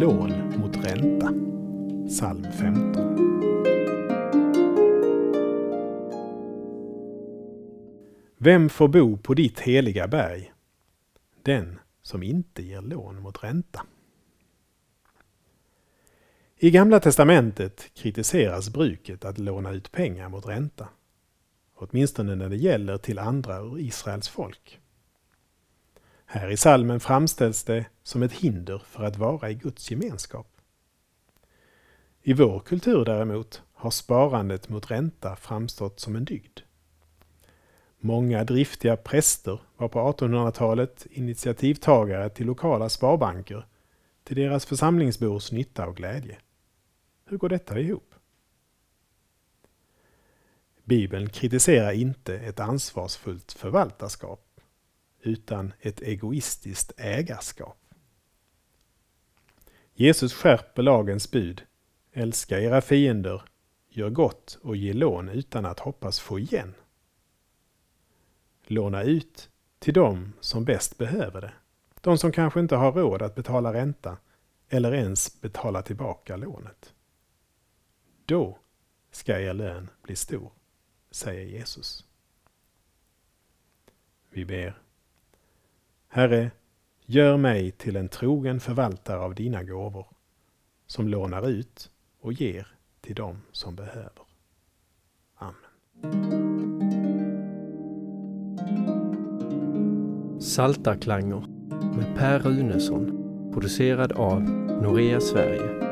Lån mot ränta. Psalm 15. Vem får bo på ditt heliga berg? Den som inte ger lån mot ränta. I Gamla testamentet kritiseras bruket att låna ut pengar mot ränta. Åtminstone när det gäller till andra ur Israels folk. Här i salmen framställs det som ett hinder för att vara i Guds gemenskap. I vår kultur däremot har sparandet mot ränta framstått som en dygd. Många driftiga präster var på 1800-talet initiativtagare till lokala sparbanker till deras församlingsbors nytta och glädje. Hur går detta ihop? Bibeln kritiserar inte ett ansvarsfullt förvaltarskap utan ett egoistiskt ägarskap. Jesus skärper lagens bud. Älska era fiender, gör gott och ge lån utan att hoppas få igen. Låna ut till dem som bäst behöver det. De som kanske inte har råd att betala ränta eller ens betala tillbaka lånet. Då ska er lön bli stor, säger Jesus. Vi ber. Herre, gör mig till en trogen förvaltare av dina gåvor, som lånar ut och ger till dem som behöver. Amen. Saltarklanger med Per Runesson producerad av Norea Sverige